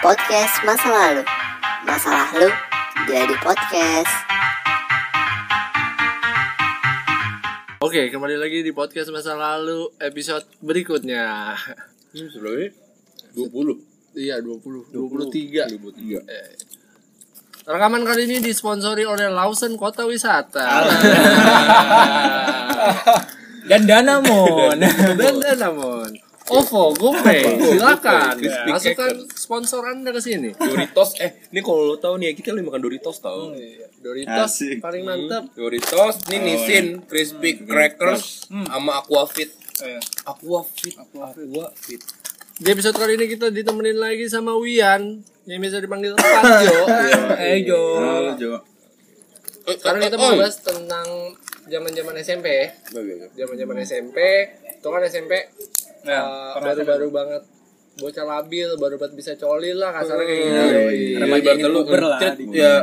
Podcast masa lalu. Masalah lu jadi podcast. Oke, kembali lagi di podcast masa lalu episode berikutnya. Ini sebelumnya 20 Iya, 20, 23. 23 Eh. Rekaman kali ini disponsori oleh Lawson Kota Wisata. dan Danamon. Dan dan namun OVO, GoPay, silakan. Masukkan sponsor Anda ke sini. Doritos. Eh ini kalau lo tahu nih kita lagi makan Doritos tau. Doritos Asik. paling mantap. Doritos ini Nissin Crispy Crackers sama Aquafit. Aquafit. Aquafit. Di episode kali ini kita ditemenin lagi sama Wian yang bisa dipanggil Panjo. eh Jo. Jo. Sekarang kita mau bahas tentang zaman-zaman SMP. Zaman-zaman SMP, itu kan SMP Ya, uh, baru-baru banget. Bocah labil, baru banget bisa coli lah kasarnya kayak gitu. Remaja ingin puber lah ya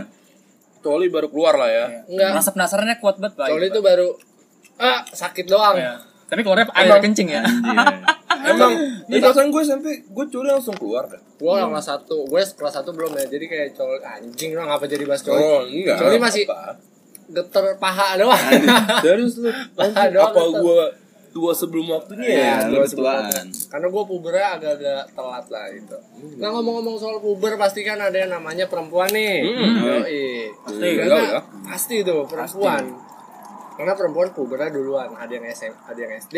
Coli baru keluar lah ya. Enggak, rasa penasarannya kuat banget pak. Coli itu baru ah sakit doang. ya. tapi keluarnya air kencing ya. Emang di perasaan gue SMP gue coli langsung keluar dah Gua lah kelas 1, gue kelas 1 belum ya. Jadi kayak coli anjing lah ngapa jadi bahas coli. Oh enggak. Coli masih apa. geter paha doang. Serius lu? Paha doang Apa gue tua sebelum waktunya ya Iya, Lu gua ketuaan. Karena gue pubernya agak-agak telat lah gitu. Nah ngomong-ngomong soal puber pasti kan ada yang namanya perempuan nih. Yoi. Pasti, Karena ya. pasti itu perempuan. Karena perempuan pubernya duluan. Ada yang SM, ada yang SD,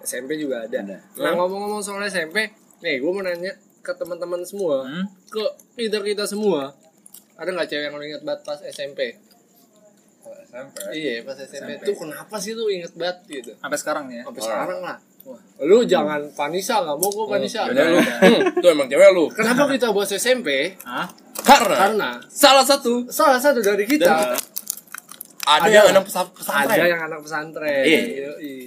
SMP juga ada. Nah ngomong-ngomong soal SMP, nih gue mau nanya ke teman-teman semua, Hmm? ke leader kita semua, ada nggak cewek yang lo inget banget pas SMP? Iya pas SMP, tuh kenapa sih lu inget banget gitu? sampai sekarang ya Sampai sekarang lah. Wah, lu jangan Vanessa nggak mau gue Vanessa. Yaudah lu Hmm, Tuh emang cewek lu Kenapa kita bahas SMP? Hah? Karena Karena Salah satu salah satu dari kita Ada Ada. yang anak pesantren ada yang anak pesantren. Iya.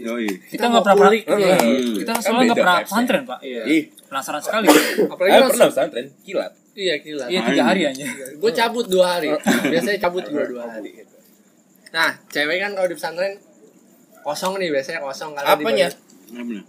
Yoi. Kita nggak pernah kulik. iya. Hmm. kita Kan soalnya nggak pernah pesantren pak Iya. Ih penasaran sekali Apalagi Eh pas pernah pesantren Kilat iya gila. iya tiga hari aja Gue cabut dua hari. Biasanya cabut dua dua hari. Gitu. Nah, cewek kan kalau di pesantren kosong nih biasanya kosong karena Apanya? dibagi- Apa nih?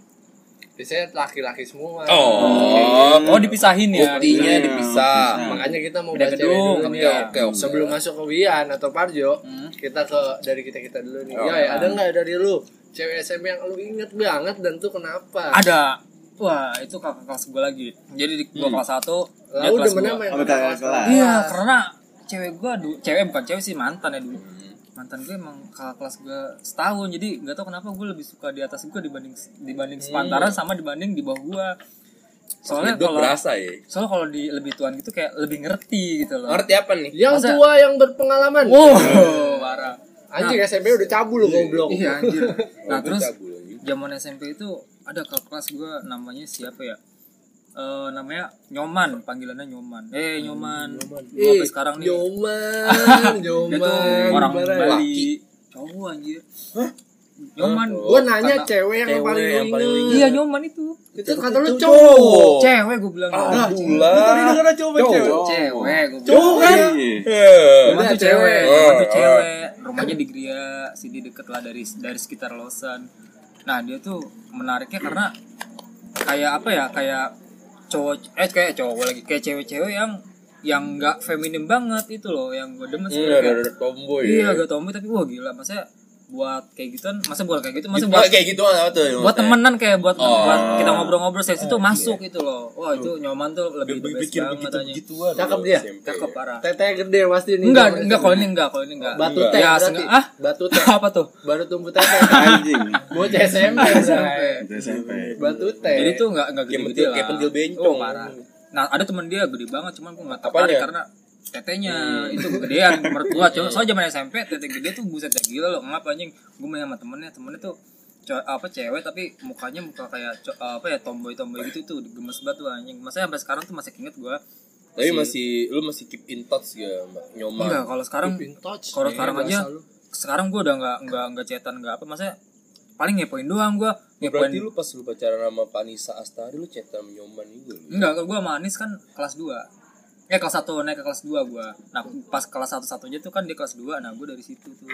Biasanya laki-laki semua. Oh oh dipisahin ya Buktinya Iya. dipisah Makanya kita mau cewek gedung. dulu nih. Oke oke oke Sebelum masuk ke Wian atau Parjo, Hmm. kita ke dari kita kita dulu nih. Oh, ya, ya, ada nggak dari lu cewek SMP yang lu inget banget dan tuh kenapa? ada wah itu kakak kelas gue lagi jadi di gua kelas satu dia Lalu kelas demen dua. sama yang Oh, kakak kakak kelas. Iya, karena cewek gua dulu, cewek bukan cewek sih mantan ya dulu. Mantan gue emang kakak kelas gue setahun, jadi nggak tahu kenapa gue lebih suka di atas gue dibanding dibanding sepantaran sama dibanding di bawah gua. Soalnya kalau berasa ya soalnya kalau di lebih tuan gitu kayak lebih ngerti gitu loh. Ngerti apa nih? Yang Masa- tua yang berpengalaman. Wow, parah. Anjing SMP udah cabul lu goblok. Iya anjir. Nah, Gue terus zaman SMP itu ada kakak kelas gue namanya siapa ya? Eh namanya Nyoman, panggilannya Nyoman. Eh Nyoman. Gua sampai sekarang nih. Nyoman, Dia tuh Nyoman. orang Ibarat. Bali. Cowok anjir. Nyoman. Gua nanya Kata- cewek yang Cewek paling yang paling inget. Iya Nyoman itu. Itu kata lu cowok. Cewek gue bilang. Ah, bulan. dengar cowok cewek. Cewek gue bilang. Cowok kan? Iya. Eh. Nyoman tuh Udah, cewek. Nyoman tuh Oh, cewek. Rumahnya di Gria, sini deket lah dari dari sekitar Losan. Nah dia tuh menariknya karena kayak apa ya kayak cowok eh kayak cowok lagi kayak cewek-cewek yang yang nggak feminim banget itu loh yang gue demen sih Iya, kayak- ada tomboy. Iya, ya. gak tomboy tapi wah gila, masa buat kayak gituan, masa buat kayak gitu, masa buat kayak gitu apa tuh? buat temenan kayak buat Oh. buat kita ngobrol-ngobrol sesi itu masuk gitu loh. Wah, itu nyoman tuh lebih bikin banget begitu aja. begituan. Cakep dia. Cakep parah. Teteh gede pasti nih. Enggak, enggak kalau ini enggak, kalau ini enggak. Batu teh Ya, ah? Batu teh. Apa tuh? Baru tumbuh teteh. Anjing. Bocah SMP. Itu SMP. Batu teh. Jadi tuh enggak enggak gede-gede kayak pentil bencong. Oh, parah. Nah, ada temen dia gede banget cuman gua enggak Apanya? tertarik karena tetenya itu kegedean menurut gua coba soalnya zaman SMP tete gede tuh buset dah gila loh ngap anjing gua main sama temennya temennya tuh co- apa cewek tapi mukanya muka kayak co- apa ya tomboy tomboy gitu tuh gemes banget tuh anjing masa sampai sekarang tuh masih inget gua Tapi masih lu masih keep in touch ya, Mbak Nyoman. enggak kalau sekarang Keep in touch. kalau Iya, sekarang aja lu. sekarang gua udah nggak nggak nggak cetan nggak apa masa paling ngepoin doang gua ngepoin Berarti lu pas lu pacaran sama Panisa Astari lu sama Nyoman juga lu. Enggak, gua sama Anis kan kelas 2 Eh kelas 1 naik ke kelas 2 gua. Nah pas kelas 1 satunya tuh kan dia kelas 2 Nah gua dari situ tuh.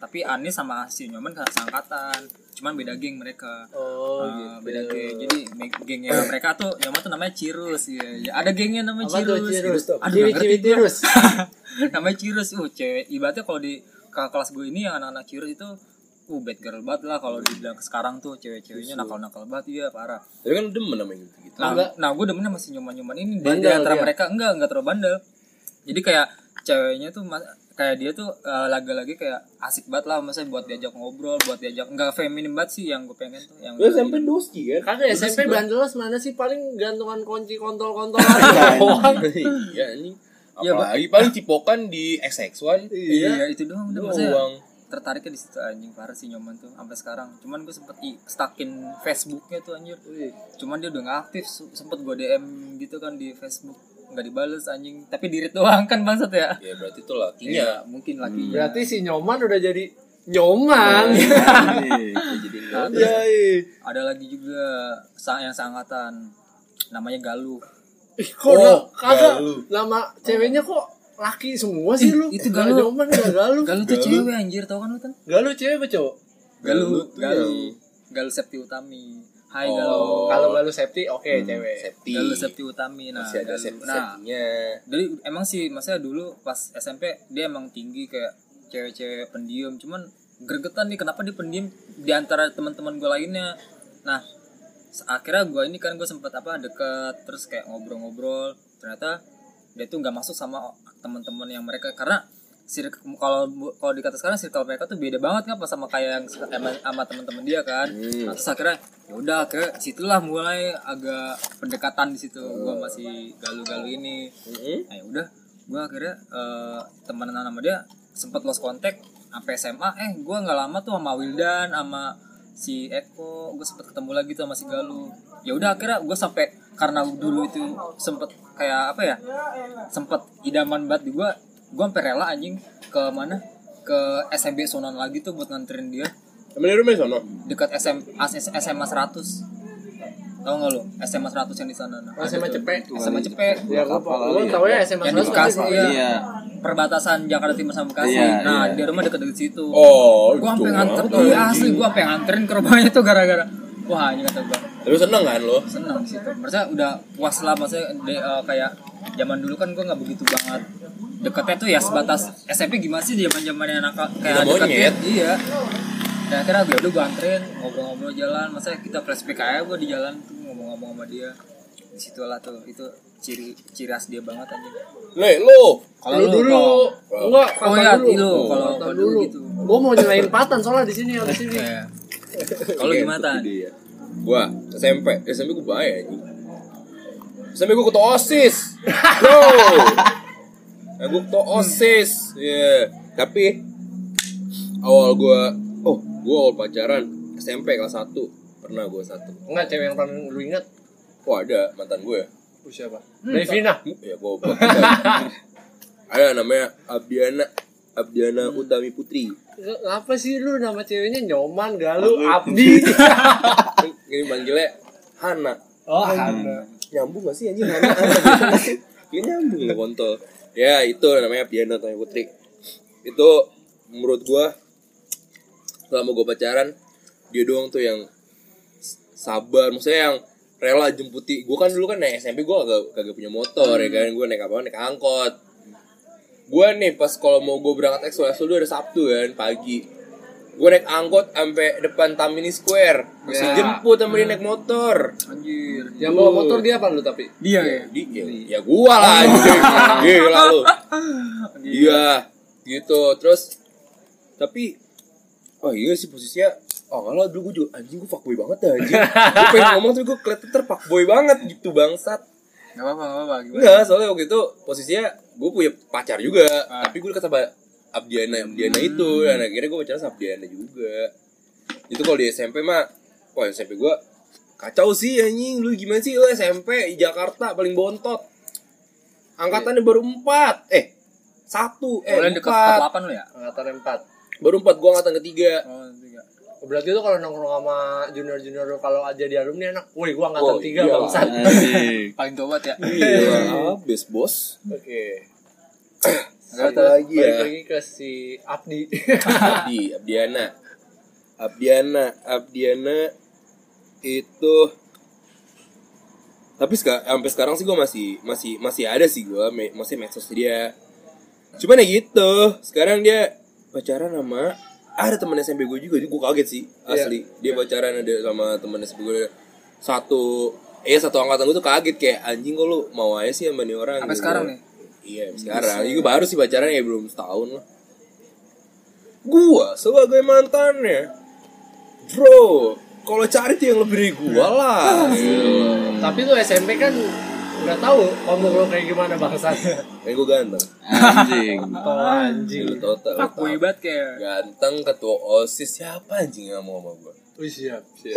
Tapi Anis sama si Nyoman kan seangkatan cuman beda geng mereka. Oh, Eh, beda geng. Jadi gengnya mereka tuh Nyoman tuh namanya Cirus ya, ya ada gengnya namanya Apa tuh Cirus, Cirus? Aduh, gua. Cirus. namanya Cirus. Uh cewek. Ibaratnya kalau di kakak kelas gue ini yang anak-anak Cirus itu uh bad girl banget lah kalau dibilang sekarang tuh cewek-ceweknya nakal-nakal banget iya parah Tapi kan demen sama yang gitu-gitu. Nah, Enggak. nah gue demennya masih nyoman-nyoman ini Bandel di antara dia. mereka enggak enggak terlalu bandel. Jadi kayak ceweknya tuh kayak dia tuh eh, lagi-lagi kayak asik banget lah masa buat diajak ngobrol, buat diajak enggak feminim banget sih yang gue pengen tuh yang Lu SMP doski kan? Kagak SMP bandel mana sih paling gantungan kunci kontol-kontol Iya, doang. Iya ini. Iya, Apalagi paling cipokan di XX1 iya, itu doang udah doang. Tertariknya di situ anjing parah sih nyoman tuh sampai sekarang. Cuman gue sempet i- stuckin Facebooknya tuh anjir. Cuman dia udah nggak aktif, sempet gue DM gitu kan di Facebook nggak dibales anjing tapi dirit doang kan bangsat ya Ya berarti itu lakinya. iya mungkin lagi Berarti si Nyoman udah jadi Nyoman. Jadi enggak. Iya, iya. ada lagi juga yang seangkatan namanya Galuh Ih, kok Oh, kagak Galuh. nama ceweknya kok laki semua sih Ih, lu? itu Nggak Galuh. Nyoman gak galuh. Galuh tuh cewek anjir tau kan lu kan Galuh cewek apa cowok? Galuh Galuh tuh Galuh Galuh Septi Utami Hai Oh. Galuh Kalau galuh safety oke cewek. Septi. Galuh Septi Utami nah Masih ada septi nah dari emang sih maksudnya dulu pas SMP dia emang tinggi kayak cewek-cewek pendiam cuman gregetan nih kenapa dia pendiam di antara teman-teman gue lainnya nah akhirnya gue ini kan gue sempet apa deket terus kayak ngobrol-ngobrol ternyata dia tuh nggak masuk sama teman-teman yang mereka karena circle- kalau kalau dikata sekarang circle mereka tuh beda banget kan pas sama kayak yang sama, sama teman-teman dia kan. Nah, terus akhirnya ya udah ke situlah mulai agak pendekatan di situ. Gue masih galu-galu ini. Nah ya udah gue akhirnya eh, temenan sama dia sempet lost kontak sampai SMA eh gue nggak lama tuh sama Wildan sama si Eko gue sempet ketemu lagi tuh sama si Galuh ya udah akhirnya gue sampai karena dulu itu sempet kayak apa ya sempet idaman banget di gue gue sampai rela anjing ke mana ke SMB Sonan lagi tuh buat nganterin dia Emang di rumah sono? dekat SM, AS- SMA 100 Tahu nggak lu? SMA 100 yang di sana. Nah, Oh, SMA tuh. Cepek. SMA Cepek. Ya gua gua tahu ya SMA Yang di 100 Bekasi ya. Iya. Perbatasan Jakarta Timur sama Bekasi. Iya, nah, iya. dia rumah deket-deket situ. Oh, gua sampai gitu. nganter Oh, iya asli gua sampai nganterin ke rumahnya tuh gara-gara wah ini kata gua Tapi seneng kan lo? senang di situ. Maksudnya udah puas lah maksudnya de- eh, kayak zaman dulu kan gua nggak begitu banget deketnya tuh ya sebatas SMP gimana sih zaman zamannya anak kayak deketnya iya dan akhirnya gue udah gue anterin ngobrol-ngobrol jalan masa kita flashback aja gue di jalan tuh ngomong-ngomong sama dia di situ lah tuh itu ciri ciri khas dia banget anjing Le, lo. kalau Lu dulu. Enggak, Oh iya, dulu. lu. Kalau kalau dulu gitu. Gua mau nyelain Patan soalnya di sini di sini. Iya. kalau gimana Tan? Ya. Gua SMP, SMP gua bahaya anjing. SMP gua ketua OSIS. Bro. Nah, gua ketua OSIS. Iya. Tapi awal gua oh, gua awal pacaran SMP kelas 1. Pernah gua satu. Enggak cewek yang paling lu ingat Wah, ada mantan gue. lu siapa? Devina. Ya goblok. ada namanya Abdiana Abdiana Utami Putri. Apa sih lu nama ceweknya Nyoman, Galuh, Abdi. Ini manggilnya Hana. Oh, Hana. nyambung gak sih anjing? Hana Hana gitu Gak nyambung lah kontol. Ya itu namanya Piano Tanya Putri. Itu menurut gua selama gua pacaran dia doang tuh yang sabar. Maksudnya yang rela jemputi. Gua kan dulu kan naik SMP gua kagak kagak punya motor ya kan? Gua naik apa naik angkot. Gua nih pas kalau mau gua berangkat ekskul ekskul dulu ada Sabtu kan? Pagi gua naik angkot sampai depan Tamini Square. Masih Ya. jemput sama dia naik motor. Anjir. Yang bawa motor dia apa lu tapi? Dia. Ya. di ya, ya gua lah anjing. Gila lu. Iya. Gitu. Terus tapi oh iya sih posisinya oh kalau dulu gua juga anjing gua fuckboy banget dah anjing. Gua pengen ngomong tapi gua kelihatan terfuckboy banget gitu bangsat. Gak apa-apa, gak apa-apa. Enggak soalnya waktu itu posisinya gua punya pacar juga tapi gua dekat Abdiana Abdiana itu dan akhirnya gua pacaran sama Abdiana juga itu kalau di SMP mah wah SMP gua kacau sih anjing lu gimana sih lu SMP di Jakarta paling bontot angkatannya baru empat eh satu eh deket empat 48 lu ya? Angkatan 4. baru empat gua angkatan ketiga Oh, tiga. Oh, Berarti tuh kalau nongkrong sama junior-junior kalau aja di alumni enak. Woi, gua angkatan Oh, 3 iya. bangsat. Paling tobat ya. iya habis bos Oke. Satu lagi Balik ya. lagi ke si Abdi Abdi, Abdiana. Abdiana, Abdiana itu tapi seka- sampai sekarang sih gue masih masih masih ada sih gue masih medsos dia cuman ya gitu sekarang dia pacaran sama ada teman SMP gue juga gue kaget sih asli dia pacaran ada sama teman SMP gue satu eh satu angkatan gue tuh kaget kayak anjing kok lu mau aja sih sama nih orang Sampai gitu. sekarang nih? Iya sekarang. Juga baru sih pacaran ya belum setahun lah. Gua sebagai mantannya bro kalau cari tuh yang lebih dari gua lah. Tapi lu SMP kan nggak tahu ngomong lo kayak gimana bangsat kayak gua ganteng. Anjing. oh anjing. Lu total banget kayak. ganteng ketua osis. Siapa anjing yang mau sama gua? Wih, siap siap.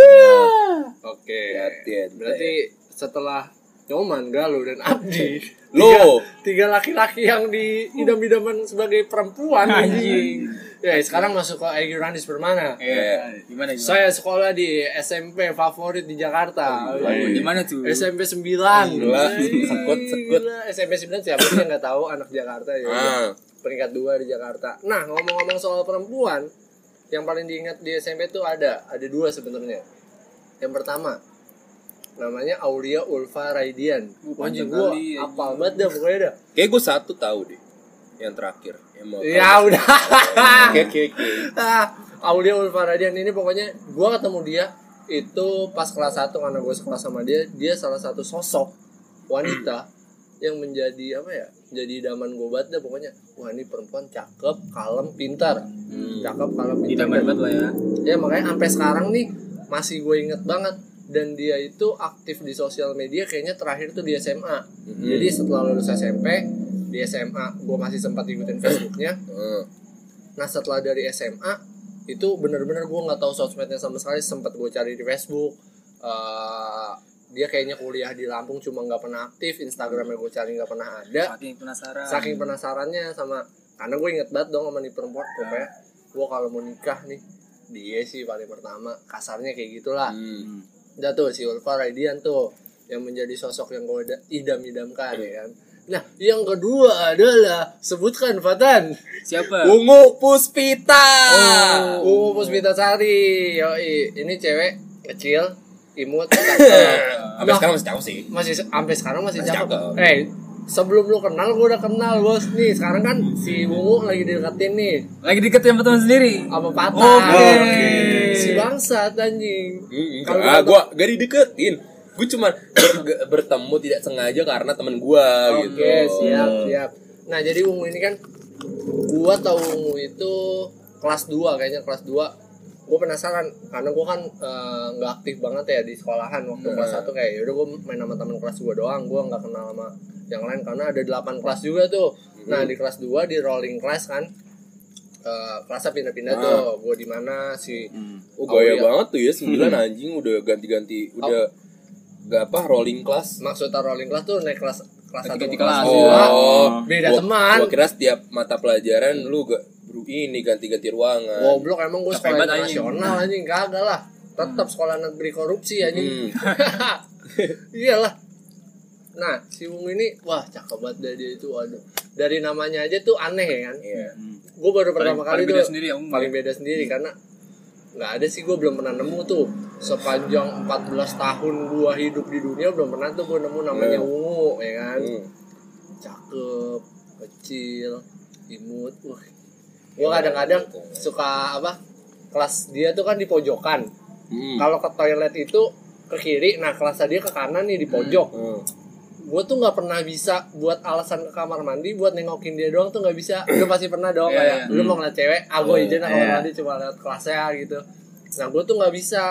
Oke. Hati-hati. berarti setelah Nyoman Galuh dan Abdi Lo. tiga, tiga laki-laki yang di idam-idaman sebagai perempuan Anjing. ya sekarang masuk ke Egy Randis Permana Iya. Gimana gimana? saya sekolah di SMP favorit di Jakarta Oh, di mana tuh? SMP 9 Gila. Sekut, sekut. SMP 9 siapa sih yang nggak tahu anak Jakarta ya Ah. peringkat dua di Jakarta nah ngomong-ngomong soal perempuan yang paling diingat di SMP tuh ada ada dua sebenarnya yang pertama namanya Aulia Ulfa Raidian. Anjing gua apal banget dah pokoknya dah. Kayak gua satu tahu deh yang terakhir yang mau ya udah. Oke oke oke. Ah, Aulia Ulfa Radian ini pokoknya gua ketemu dia itu pas kelas 1 karena gue sekelas sama dia dia salah satu sosok wanita yang menjadi apa ya jadi idaman gue banget dah pokoknya. Wah ini perempuan cakep kalem pintar. Cakep kalem pintar. banget lah ya. ya makanya sampai sekarang nih masih gue inget banget dan dia itu aktif di sosial media kayaknya terakhir tuh di SMA jadi setelah lulus SMP di SMA gue masih sempat ikutin Facebooknya. Hmm. Nah setelah dari SMA itu bener-bener gue nggak tahu sosmednya sama sekali sempat gue cari di Facebook. Eh, dia kayaknya kuliah di Lampung cuma nggak pernah aktif. Instagramnya gue cari nggak pernah ada. Saking penasaran. saking penasarannya sama karena gue inget banget dong sama nih perempuan pokoknya. Gue kalau mau nikah nih dia sih paling pertama. Kasarnya kayak gitulah. Hmm. Udah tuh si Ulfa Raidian tuh yang menjadi sosok yang gue idam-idamkan ya kan nah yang kedua adalah sebutkan Fatan Siapa? Ungu Puspita. Oh, Puspita Sari. Yoi, ini cewek kecil, imut, cakep. Nah, sekarang masih tahu sih. masih sampai sekarang masih Masih cakep. cakep. Eh, sebelum lu kenal gua udah kenal, Bos. Nih, sekarang kan si Ungu lagi deketin nih Lagi deket sama teman sendiri. sama Pata. Oke. Si bangsat anjing. Kalau ah, gua- gak dideketin. Gue cuma ber- bertemu tidak sengaja karena teman gua gitu. Oke, siap, siap. Nah, jadi Ungu ini kan gua tahu Ungu itu kelas 2 kayaknya kelas 2. Gue penasaran karena gua kan eh, nggak aktif banget ya di sekolahan waktu Nah. kelas 1 kayak yaudah gue main sama teman kelas gua doang, gua nggak kenal sama yang lain karena ada 8 kelas juga tuh. Nah, di kelas 2 di rolling class kan eh, kelasnya pindah-pindah Ah. tuh. Gua di mana si Oh, gaya iya. banget tuh ya 9 anjing udah ganti-ganti udah gak apa rolling class. maksudnya rolling class tuh naik kelas kelas 1 Ganti-ganti kelas kelas. dua. Oh, Beda gua- teman. Gua kira setiap mata pelajaran lu gak bro ini ganti-ganti ruangan. Goblok emang gue sekolah internasional anjing kagak lah. Tetap sekolah negeri korupsi anjing. Hmm. Iyalah. Nah, si Wung ini wah cakep banget dah dia itu aduh. Dari namanya aja tuh aneh ya kan. Iya. Gue baru Paling- pertama kali paling beda tuh sendiri ya, paling ya? beda sendiri karena nggak ada sih gue belum pernah nemu tuh sepanjang 14 tahun gua hidup di dunia belum pernah tuh gue nemu namanya Iya. Ungu ya kan Hmm. cakep kecil imut wah gue kadang-kadang suka apa kelas dia tuh kan di pojokan Hmm. kalau ke toilet itu ke kiri nah kelas dia ke kanan nih di pojok Hmm. Gue tuh nggak pernah bisa buat alasan ke kamar mandi buat nengokin dia doang tuh nggak bisa lu pasti pernah dong Iya, kayak iya. lu mau ngeliat cewek ah gue izin ke kamar Iya. mandi cuma lihat kelasnya gitu nah gue tuh nggak bisa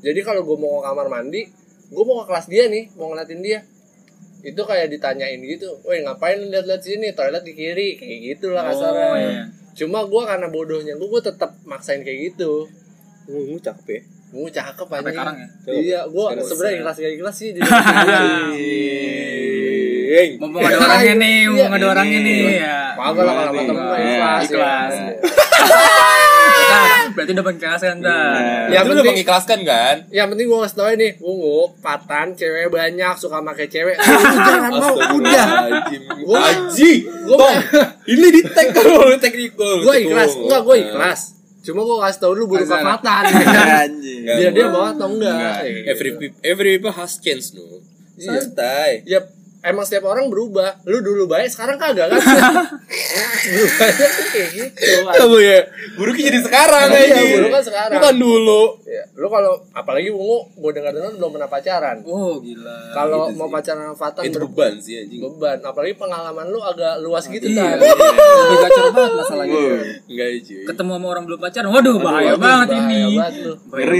jadi kalau gue mau ke kamar mandi gue mau ke kelas dia nih mau ngeliatin dia itu kayak ditanyain gitu, woi ngapain lihat-lihat sini, toilet di kiri, kayak gitu lah kasarnya. Oh, iya. Cuma gue karena bodohnya gue, gue tetap maksain kayak gitu. Ungu cakep ya. Gue cakep Sampai anjing. sekarang ya? Iya, gue sebenarnya ikhlas gak ikhlas sih. Mumpung ada orangnya nih, mumpung ada Iya. orangnya nih. Ya. Kagak lah kalau ikhlas. Ikhlas. Berarti udah mengikhlaskan dah. Ya, udah mengikhlaskan kan Yang penting gue kasih tau ini Ungu, patan, cewek banyak, suka pakai cewek jangan mau, udah Gua- Aji gua- Tong Ini di tag kalau lu tag di Gue ikhlas, enggak gue ikhlas Cuma gue kasih tau dulu buruk patan Anjing. Dia dia bawa atau enggak? Every people, every people has chance no? Iya. Santai. Ya emang setiap orang berubah Lu dulu baik, sekarang kagak kan Berubahnya tuh kayak gitu Kamu ya Buruknya jadi sekarang Iya, aja buruk kan sekarang. Bukan dulu Ya, Lu kalau, apalagi Ungu, gue dengar-dengar belum pernah pacaran Oh gila. Kalau gitu mau sih. pacaran sama Fatan Itu beban sih anjing beban apalagi pengalaman lu agak luas gitu Iya. kan Lebih gacor banget masalahnya. Enggak cuy Ketemu sama orang belum pacaran. Waduh bahaya banget bahaya ini. banget lu. Ngeri.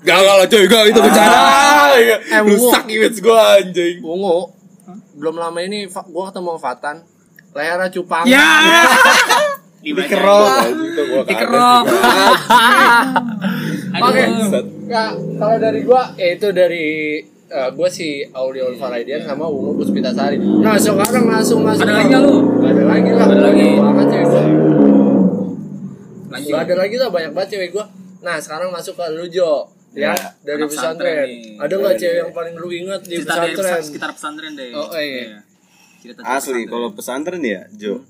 Gak gak cuy Gak itu bercanda Eh, Rusak image gue anjing ungu belum lama ini Fa- gua ketemu Fatan lehernya cupang Ya. Dikerok. Dikerok. oke Aduh. ya kalau dari gua ya itu dari eh, gua si Audio Faraidian sama Ungu Puspitasari nah sekarang langsung masuk Ada lagi lu? Ada lagi lah Ada lagi. Banyak banget cewek gua Lanjut. Gak ada lagi lah banyak banget cewek gua nah sekarang masuk ke lu Jo ya, dari Anak pesantren ada nggak cewek yang paling lu ingat di Cerita dari pesantren sekitar pesantren deh. Oh, iya. Cerita Asli, pesantren. kalau pesantren ya, Jo.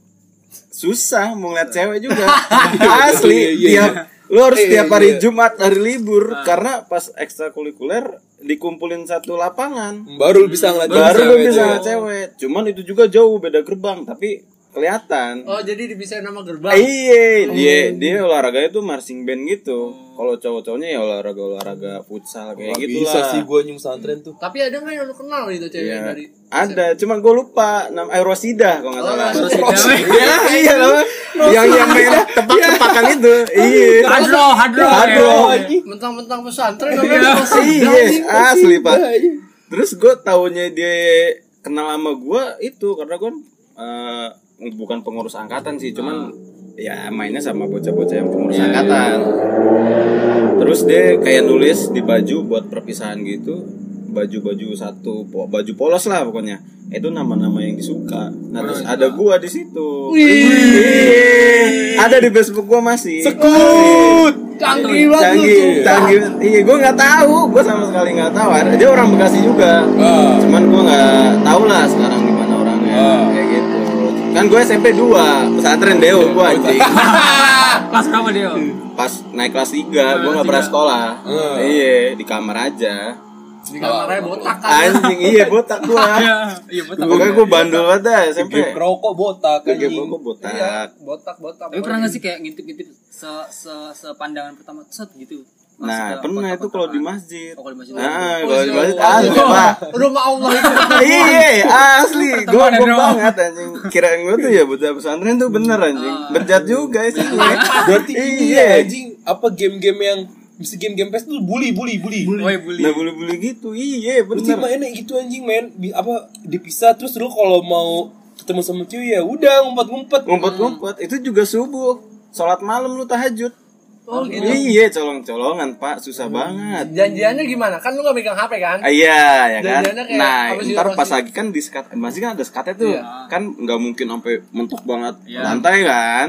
Susah mau ngeliat cewek juga. Asli, Iya, iya, tiap lu harus Iya, tiap hari iya. Jumat hari libur karena pas ekstrakurikuler dikumpulin satu lapangan. Baru bisa ngeliat Baru lu bisa ngeliat cewek. Cuman itu juga jauh beda gerbang, tapi kelihatan. oh jadi dipisahin nama gerbang Iya, dia dia olahraganya tuh marching band gitu. Kalau cowok-cowoknya ya olahraga olahraga futsal kayak Gak gitu bisa lah. sih gue nyung pesantren tuh Tapi ada nggak yang lu kenal itu cewek Iya. dari Ada, cuman gue lupa nama eh, Rosida kalau nggak Oh, salah. Rosida. Iya, iya nama. Yang yang mainnya tepak-tepakan itu. Iya. Hadro, hadro. Hadro. ya. mentang-mentang pesantren Iya. namanya Rosida. Iya, asli pak. Terus gue taunya dia kenal sama gue itu karena gue eh, bukan pengurus angkatan sih, cuman ya mainnya sama bocah-bocah yang pengurus angkatan. Terus dia kayak nulis di baju buat perpisahan gitu, baju-baju satu, baju polos lah pokoknya. Itu nama-nama yang disuka. Nah terus ada gua di situ. Iya. Ada di Facebook gua masih. Sekut Canggih banget canggih canggih iya gue nggak tahu gue sama sekali nggak tahu Ada- dia orang bekasi juga Ah. cuman gue nggak tahu lah sekarang gimana orangnya Ah. Kan gue SMP 2 pesantren deo gue anjing Kelas berapa dia? pas naik kelas 3 gue nggak pernah sekolah Ah. iya di kamar aja Di kamarnya botak kan. anjing iya botak gue Iya, iya betul. pokoknya gue bandel banget dah SMP rokok botak anjing gue botak Iya, botak botak. Tapi pernah gak sih kayak ngintip-ngintip se se sepandangan pertama set gitu? Nah pernah itu kalau di masjid. Oh, kalau di masjid. nah Oh, kalau di iya. masjid Oh, asli iya. pak. Rumah Allah itu. iya asli. Gue Pertemanan gue dong. banget anjing. Kirain gue tuh ya bocah pesantren tuh bener anjing. Bejat juga sih. Berarti Iya. ya anjing Apa game-game yang Bisa game-game PES tuh bully bully bully. Woi bully. nah boleh boleh gitu. Iya Berarti bener. mainnya gitu anjing men Bi- Apa dipisah terus lu kalau mau ketemu sama cewek ya udah ngumpet-ngumpet. Ngumpet-ngumpet. Itu juga subuh. Sholat malam lu tahajud Oh gitu. iya colong-colongan pak susah banget Janjiannya gimana? Kan lu gak megang HP kan? Ah, iya ya kan Janjiannya kayak nah ntar pas lagi kan di sekat masih kan ada skatnya tuh Iya. kan nggak mungkin sampai mentok banget Iya. lantai kan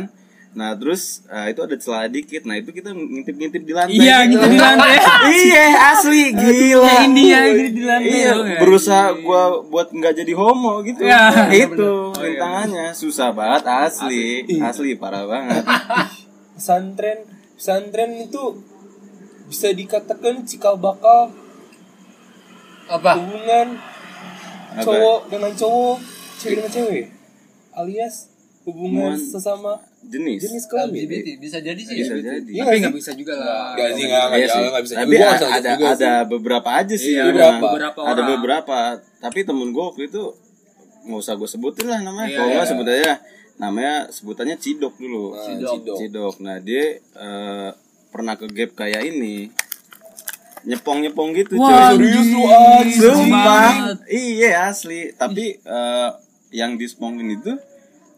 nah terus eh, itu ada celah dikit nah itu kita ngintip-ngintip di lantai Iya, gitu. gitu di lantai. iya asli gila Kayak India gitu di lantai. iya tau nggak? berusaha gua buat nggak jadi homo gitu Iya. itu rintangannya susah banget asli asli parah banget Pesantren Pesantren itu Bisa dikatakan cikal bakal Apa? Hubungan Apa? Cowok dengan cowok Cewek dengan cewek Alias Hubungan Hubungan sesama jenis Jenis kelamin LGBT bisa jadi sih. bisa jadi Iya Tapi nggak nggak sih? bisa juga lah. Gak sih nggak nggak Iya sih. nggak bisa Tapi juga. Gua a- nggak bisa ada juga ada sih. beberapa aja sih. Iya, beberapa. Beberapa Ada orang. beberapa. Tapi temen gue waktu itu nggak usah gue sebutin lah namanya. Iya, Kalau nggak iya. sebut aja namanya sebutannya Cidok dulu. Nah, Cidok. Cidok. Cidok. Nah dia eh, pernah ke gap kayak ini. Nyepong nyepong gitu Wah, cuy. serius lu. Sumpah. banget. Iya asli. Tapi eh, yang dispongin itu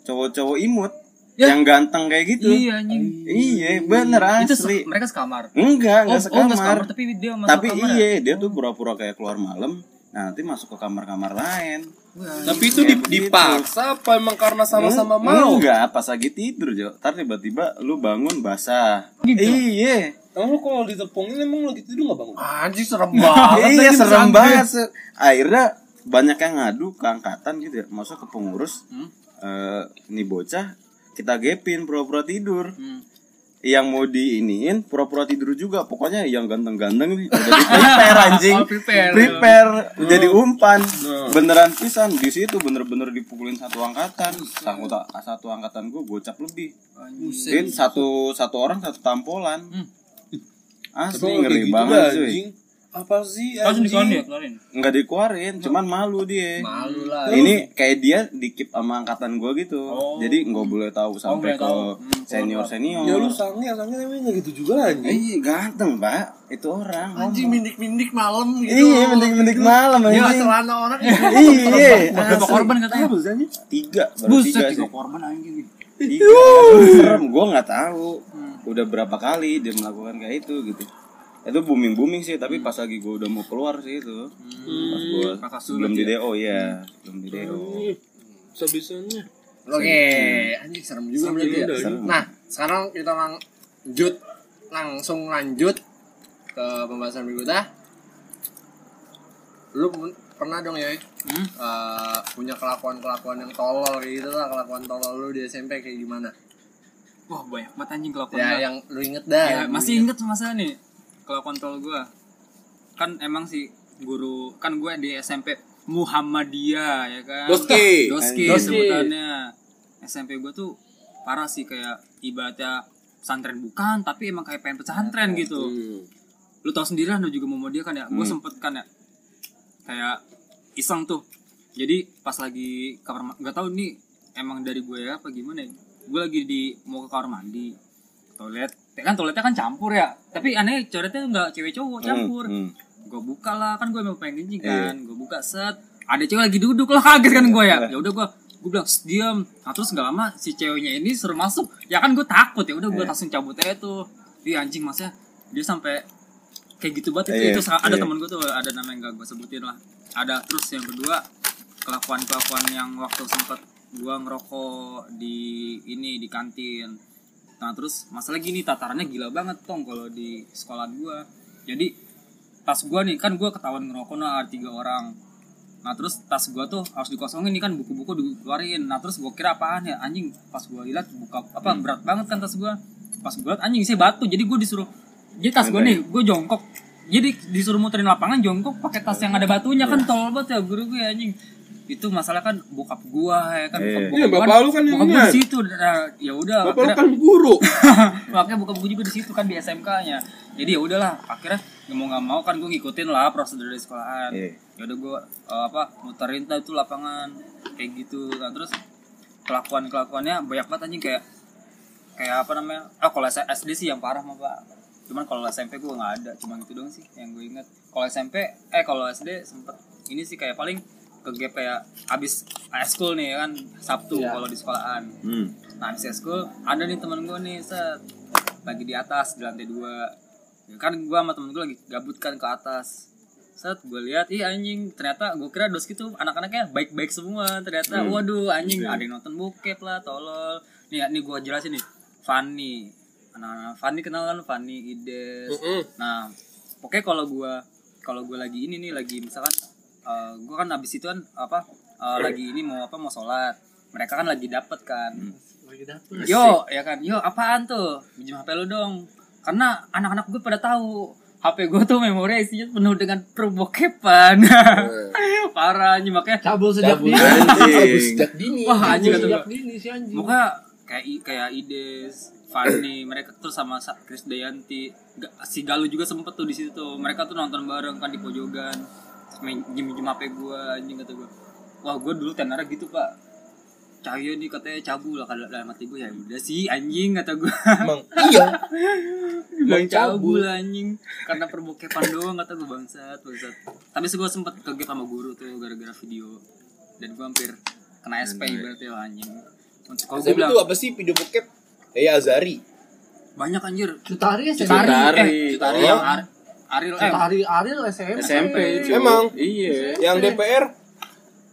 cowok-cowok imut. Ya. Yang ganteng kayak gitu. Iya anjing. Iya bener Itu asli. se- mereka sekamar. Enggak, Oh, enggak oh, nggak sekamar. tapi dia masuk Tapi kamar. iya, ya? dia tuh pura-pura kayak keluar malam, Nah, nanti masuk ke kamar-kamar lain. Tapi itu di- dipaksa apa emang karena sama-sama Hmm, mau? Enggak, pas lagi tidur, Jo. Ntar tiba-tiba lu bangun basah. Iya. Emang lu kalau ditepungin emang lagi tidur nggak bangun? Anjing serem banget. iya, serem banget. Se- Akhirnya banyak yang ngadu ke angkatan gitu ya. Masuk ke pengurus. eh ini bocah kita gepin pura-pura tidur. Yang mau diiniin pura-pura tidur juga. Pokoknya yang ganteng-ganteng nih di prepare anjing. Oh, prepare. Prepare. jadi umpan. Beneran pisan di situ bener-bener dipukulin satu angkatan. Satu, satu angkatan gue gocap lebih. Jadi satu satu orang satu tampolan. Asli Tapi ngeri gitu banget cuy. Apa sih Langsung dikeluarin anjing? ya, keluarin. Nggak dikeluarin, cuman malu dia. Malu lah. Ini kayak dia dikip sama angkatan gue gitu. Jadi nggak boleh tahu sampai boleh ke tahu. senior senior. Ya lu sange, sange namanya gitu juga anjing. Iya ganteng pak, itu orang. Anjing ngomong. mindik-mindik malam gitu. Iya mendik-mendik malam Dia anjing. celana orang Iya. Berapa asli. korban katanya? Tiga, baru Buset, tiga tiga sih. korban anjing. Tiga. Serem, gue nggak tahu. Udah berapa kali dia melakukan kayak itu gitu. Itu booming booming sih, tapi pas lagi gue udah mau keluar sih itu. Pas gue sulit di DO ya, sebelum di DO. Sebisanya. Oke, anjing serem juga berarti ya. Serem. Nah, sekarang kita lanjut langsung lanjut ke pembahasan berikutnya. Lu pernah dong ya Hmm? eh, punya kelakuan-kelakuan yang tolol gitu lah kelakuan tolol lu di SMP kayak gimana? Wah, banyak banget anjing kelakuan Ya yang lu inget dah. Ya, masih inget masa nih kalau kontrol gue kan emang sih guru kan gue di SMP Muhammadiyah ya kan? Doski. Doski Doski. sebutannya. SMP gue tuh parah sih kayak ibaratnya pesantren bukan tapi emang kayak pengen pesantren gitu. Lu tau sendiri lah lu juga Muhammadiyah kan ya? Gue sempet kan ya kayak iseng tuh. Jadi pas lagi kamar ma- nggak tahu nih emang dari gue ya apa gimana ya? Gue lagi di mau ke kamar mandi toilet kan toiletnya kan campur ya. Tapi aneh coretnya nggak cewek cowok campur. hmm. gue buka lah kan gue emang pengen kencing kan. Gue buka set. Ada cewek lagi duduk lah kaget kan gue ya. Ya udah gue gue bilang "Shh, diam. Nah terus nggak lama si ceweknya ini suruh masuk. Ya kan gue takut ya udah gue langsung cabut aja tuh. Ih anjing masnya dia sampai kayak gitu banget itu. Iya, itu sa- ada iya. temen gue tuh ada nama yang gak gue sebutin lah. Ada terus yang kedua kelakuan kelakuan yang waktu sempet gue ngerokok di ini di kantin nah terus masalah gini tatarannya gila banget tong kalau di sekolah gue jadi tas gue nih kan gue ketahuan ngerokok nah ada tiga orang. Nah terus tas gue tuh harus dikosongin nih kan buku-buku dikeluarin. Nah terus gue kira apaan ya? Anjing pas gue lihat buka apa berat banget kan tas gue pas gue lihat anjing saya batu. Jadi gue disuruh jadi tas gue nih gue jongkok. Jadi disuruh muterin lapangan jongkok pakai tas yang ada batunya kan tolol banget ya guru gue anjing itu masalah kan bokap gua ya kan. Iya. Iya, bapak lu kan bokap gua di situ. Nah, ya udah Bapak lu akhirnya- kan guru. makanya buka buku juga di situ kan di SMK-nya jadi ya udahlah akhirnya nggak mau nggak mau kan gue ngikutin lah prosedur dari sekolahan. Iya. ya udah gue apa muterin tuh itu lapangan kayak gitu. Nah terus kelakuan kelakuannya banyak banget anjing kayak kayak apa namanya ah kalau SD sih yang parah mah pak. Cuman kalau SMP gue nggak ada cuma gitu doang sih yang gue inget kalau SMP eh kalau SD sempet ini sih kayak paling ke gap kayak abis school nih kan Sabtu Iya. kalau di sekolahan Hmm. Nah, abis school ada nih temen gue nih set lagi di atas di lantai dua. Ya kan gue sama temen gue lagi gabut kan ke atas. Set gue lihat, ih anjing ternyata gue kira dos gitu anak-anaknya baik-baik semua. Ternyata waduh anjing ada yang nonton bokep lah, tolol. Nih nih gue jelasin nih. Fanny. Anak-anak Fanny kenal kan Fanny Ides. Nah, pokoknya kalau gue kalau gue lagi ini nih lagi misalkan eh gue kan abis itu kan apa eh, lagi ini mau apa mau sholat mereka kan lagi dapet kan Lagi dapet. yo ya kan yo apaan tuh pinjam hp lu dong karena anak-anak gue pada tahu HP gue tuh memori isinya penuh dengan perbokepan parah anjing makanya Cabul sejak dini. Cabul sejak dini. Wah, anjing kata dini sih anjing. Makanya kayak kayak Ides, Fanny, mereka terus sama Sa- Chris Dayanti, Ga- si Galuh juga sempet tuh di situ. Mereka tuh nonton bareng kan di pojokan. Main jim-jim HP gua anjing kata gua. Wah, gua dulu tenara gitu, Pak. Cahyo nih katanya cabul lah kalau dalam hati gue ya udah sih anjing kata gua. Emang iya. Bilang cabul anjing karena perbokepan doang kata gue bangsat bangsat. Tapi sih gue sempet kegep sama guru tuh gara-gara video dan gue hampir kena SP berarti lah anjing. Kalau gue bilang itu apa sih video bokep? Eh Azari. banyak anjir. Cutari ya Cutari, Cutari. eh, Cutari Oh. yang Ar- Ariel eh Kata Ari Ariel SMP. SMP cuy. Emang? Iya. Yang DPR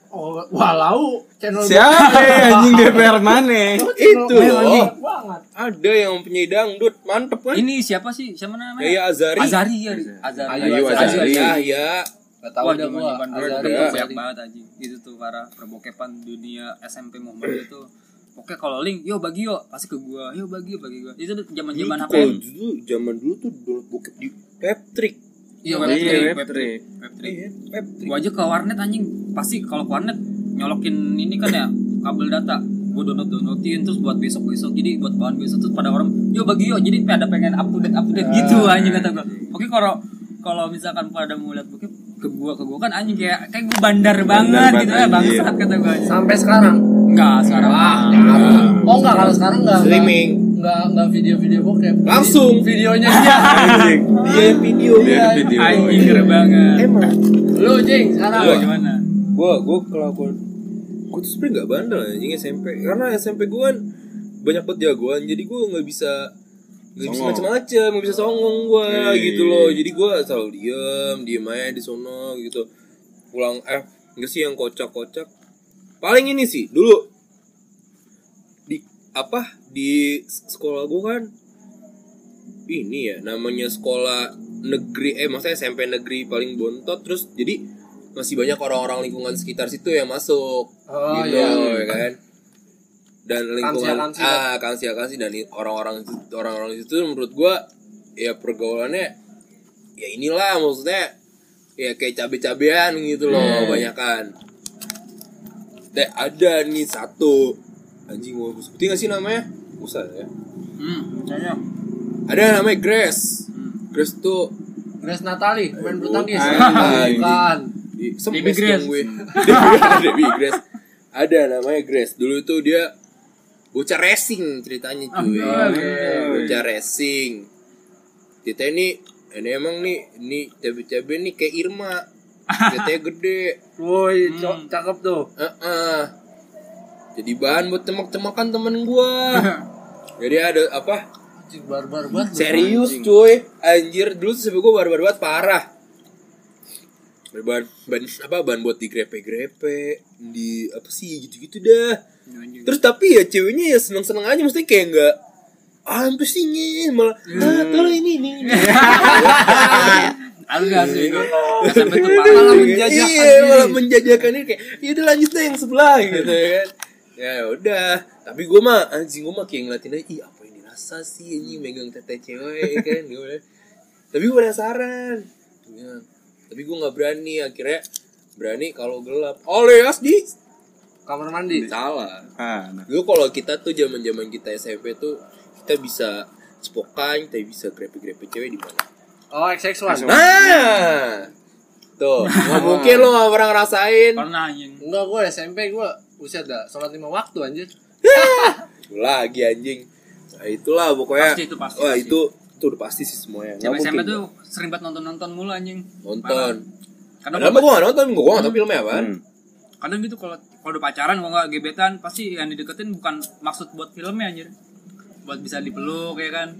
Oh, walau channel Siapa ya, anjing DPR mana? itu loh. banget. Ada yang penyanyi dangdut, mantep kan? ini siapa sih? Siapa namanya? Yaya Azari. Azari ya. Azari. Ayu Azari. Ya, ya. Gak tahu zaman gua. Ada. banyak Azari. banget anjing. Itu tuh para perbokepan dunia SMP Muhammadiyah tuh. Oke kalau link, yo bagi yo, pasti ke gua. Yo bagi yo bagi gua. Itu Dulu tuh HPN. Kalau dulu zaman dulu tuh download bokep di Peptrick. Iya, Iya, web web web trick. web trick. Iya, Peptrick. Gua aja ke warnet anjing. Pasti kalau ke warnet nyolokin ini kan ya kabel data. Gua download downloadin terus buat besok besok. Jadi buat bahan besok terus pada orang, yo bagi yo. Jadi pada pengen up to date up to date gitu anjing kata gua. Oke kalau kalau misalkan pada mau lihat bokep ke gua ke gua kan anjing kayak kayak gua bandar banget gitu ya banget, bangsat kata gua. Sampai sekarang. Enggak, sekarang Ah, mah. Oh enggak kalau sekarang enggak. enggak- Streaming. Enggak enggak video-video bokep. Langsung. videonya dia. Anjing. Dia yang video. Dia yang video. Anjing keren banget. Emang. Lu Jing sekarang. Lu gimana? Gua gua kelakuan gua tuh sebenarnya nggak bandel anjing SMP karena SMP gua kan banyak banget jagoan jadi gua nggak bisa nggak bisa macam-macam nggak bisa songong gua Iya, gitu iya, loh iya. jadi gua selalu diem diem aja di sono gitu pulang eh enggak sih yang kocak-kocak paling ini sih dulu di apa di sekolah gua kan ini ya namanya sekolah negeri eh maksudnya SMP negeri paling bontot terus jadi masih banyak orang-orang lingkungan sekitar situ yang masuk Oh, gitu iya. ya kan dan lingkungan Kansia-kansia. ah kansia kansia dan orang-orang orang-orang itu menurut gua ya pergaulannya ya inilah maksudnya ya kayak cabe-cabean gitu loh Hmm. banyak kan ada nih satu anjing mau gue sebutin gak sih namanya usah ya Hmm, kayaknya. ada namanya Grace Grace tuh Grace Natali main bulu tangkis. Bukan. Grace. dong gue. Debbie Grace. Ada namanya Grace. Dulu tuh dia bocah racing ceritanya cuy. Ah, bocah racing. Kita ini ini emang nih ini cabe-cabe nih kayak Irma. Katanya gede. Woi, cok- cakep tuh. Heeh. Jadi bahan buat temak-temakan temen gua. Jadi ada apa? Anjing barbar banget. Serius cuy Anjir Dulu tuh gue barbar banget parah Bahan, bahan apa bahan buat digrepe-grepe di apa sih gitu-gitu dah terus tapi ya ceweknya ya seneng-seneng aja mesti kayak enggak ah apa sih malah ah kalau ini ini ini." Aku gak sih gue. SMP tuh Malah parah. menjajakan iya malah menjajakan ini kayak ya udah lanjut deh yang sebelah gitu ya kan ya udah tapi gue mah anjing gue mah kayak ngeliatin aja ih apa ini rasa sih anjing megang tete cewek kan gue tapi gue penasaran Ya. tapi gue nggak berani akhirnya berani kalau gelap alias di Kamar mandi. salah Ah, nah. Dulu kalau kita tuh zaman zaman kita SMP tuh kita bisa cepokan, kita bisa grepe-grepe cewek di mana? Oh, XX1. Nah, tuh nggak mungkin lo nggak pernah ngerasain. Pernah anjing. Enggak, gue SMP gue Buset dah, sholat lima waktu anjir Lagi anjing. Nah, itulah pokoknya. Pasti itu, pasti, Wah pasti. itu itu udah pasti sih semuanya. Nggak SMP SMP mungkin. tuh sering banget nonton-nonton mulu anjing. nonton. Karena gue gak nonton, gue gak tau filmnya apaan. Hmm. kadang gitu kalau kalau udah pacaran kalau nggak gebetan pasti yang dideketin bukan maksud buat filmnya anjir buat bisa dipeluk ya kan